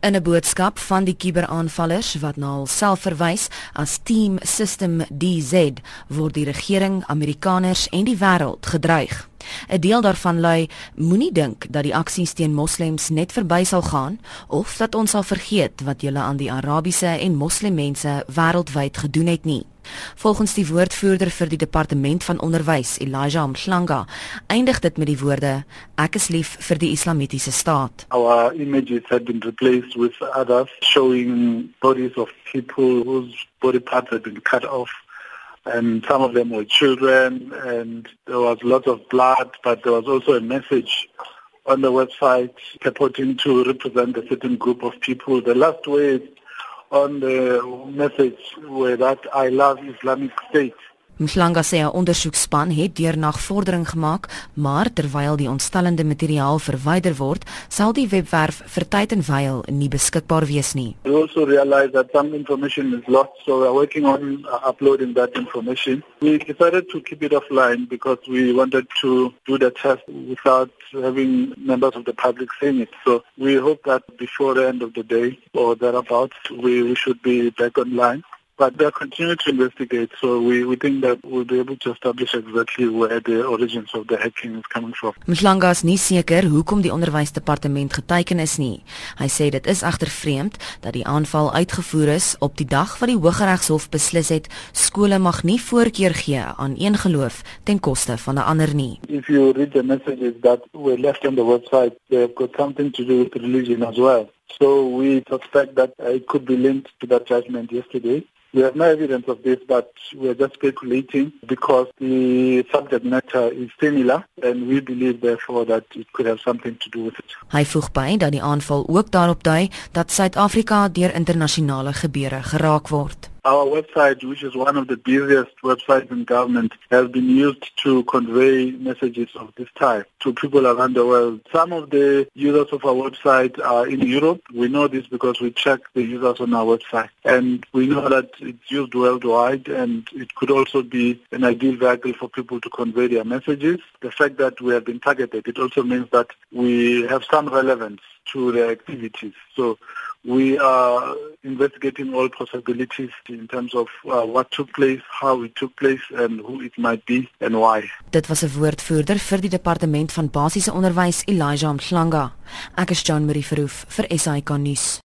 In 'n boodskap van die kuberaanvallers wat na hulself verwys as Team System DZ, word die regering, Amerikaners en die wêreld gedreig. 'n Deel daarvan lui: Moenie dink dat die aksies teen moslems net verby sal gaan of dat ons sal vergeet wat julle aan die Arabiese en moslimmense wêreldwyd gedoen het nie. Volgens die woordvoerder vir die departement van onderwys, Elijah Mhlanga, eindig dit met die woorde: Ek is lief vir die Islamitiese staat. Our images had been replaced with others showing bodies of people whose body parts had been cut off and some of them were children and there was lots of blood but there was also a message on the website purporting to represent a certain group of people. The last words on the message where that I love Islamic State. Mhlanga 'n ondersoekspan het deur nagvordering gemaak, maar terwyl die ontstellende materiaal verwyder word, sal die webwerf vir tyd en wyl nie beskikbaar wees nie. We also realize that some information is lost, so we are working on uh, uploading that information. We decided to keep it offline because we wanted to do the test without having members of the public seeing it. So we hope that before the end of the day or thereabouts, we, we should be back online. But they are continuing to investigate, so we, we think that we'll be able to establish exactly where the origins of the hacking is coming from. Mhlanga is nie seker hoekom die onderwysdepartement geteken is nie. Hy sê dit is egter vreemd dat die aanval uitgevoer is op die dag wat die Hooggeregshof beslis het skole mag nie voorkeur gee aan een geloof ten koste van 'n ander nie. If you read the messages that were left on the website, they've got something to do with religion as well. So we suspect that it could be linked to that judgment yesterday. We have no evidence of this, but we are just speculating because the subject matter is similar and we believe therefore that it could have something to do with it. Hy voeg by dat die aanval ook daarop dui dat Suid-Afrika deur internasionale gebeure geraak word. Our website, which is one of the busiest websites in government, has been used to convey messages of this type to people around the world. Some of the users of our website are in Europe. We know this because we check the users on our website. And we know that it's used worldwide and it could also be an ideal vehicle for people to convey their messages. The fact that we have been targeted, it also means that we have some relevance to their activities. So we are investigating all possibilities in terms of uh, what took place, how it took place and who it might be and why. Dit was 'n woordvoerder vir die departement van basiese onderwys Elijah Mhlanga. Ek is John Marie Verhoef vir SAK nuus.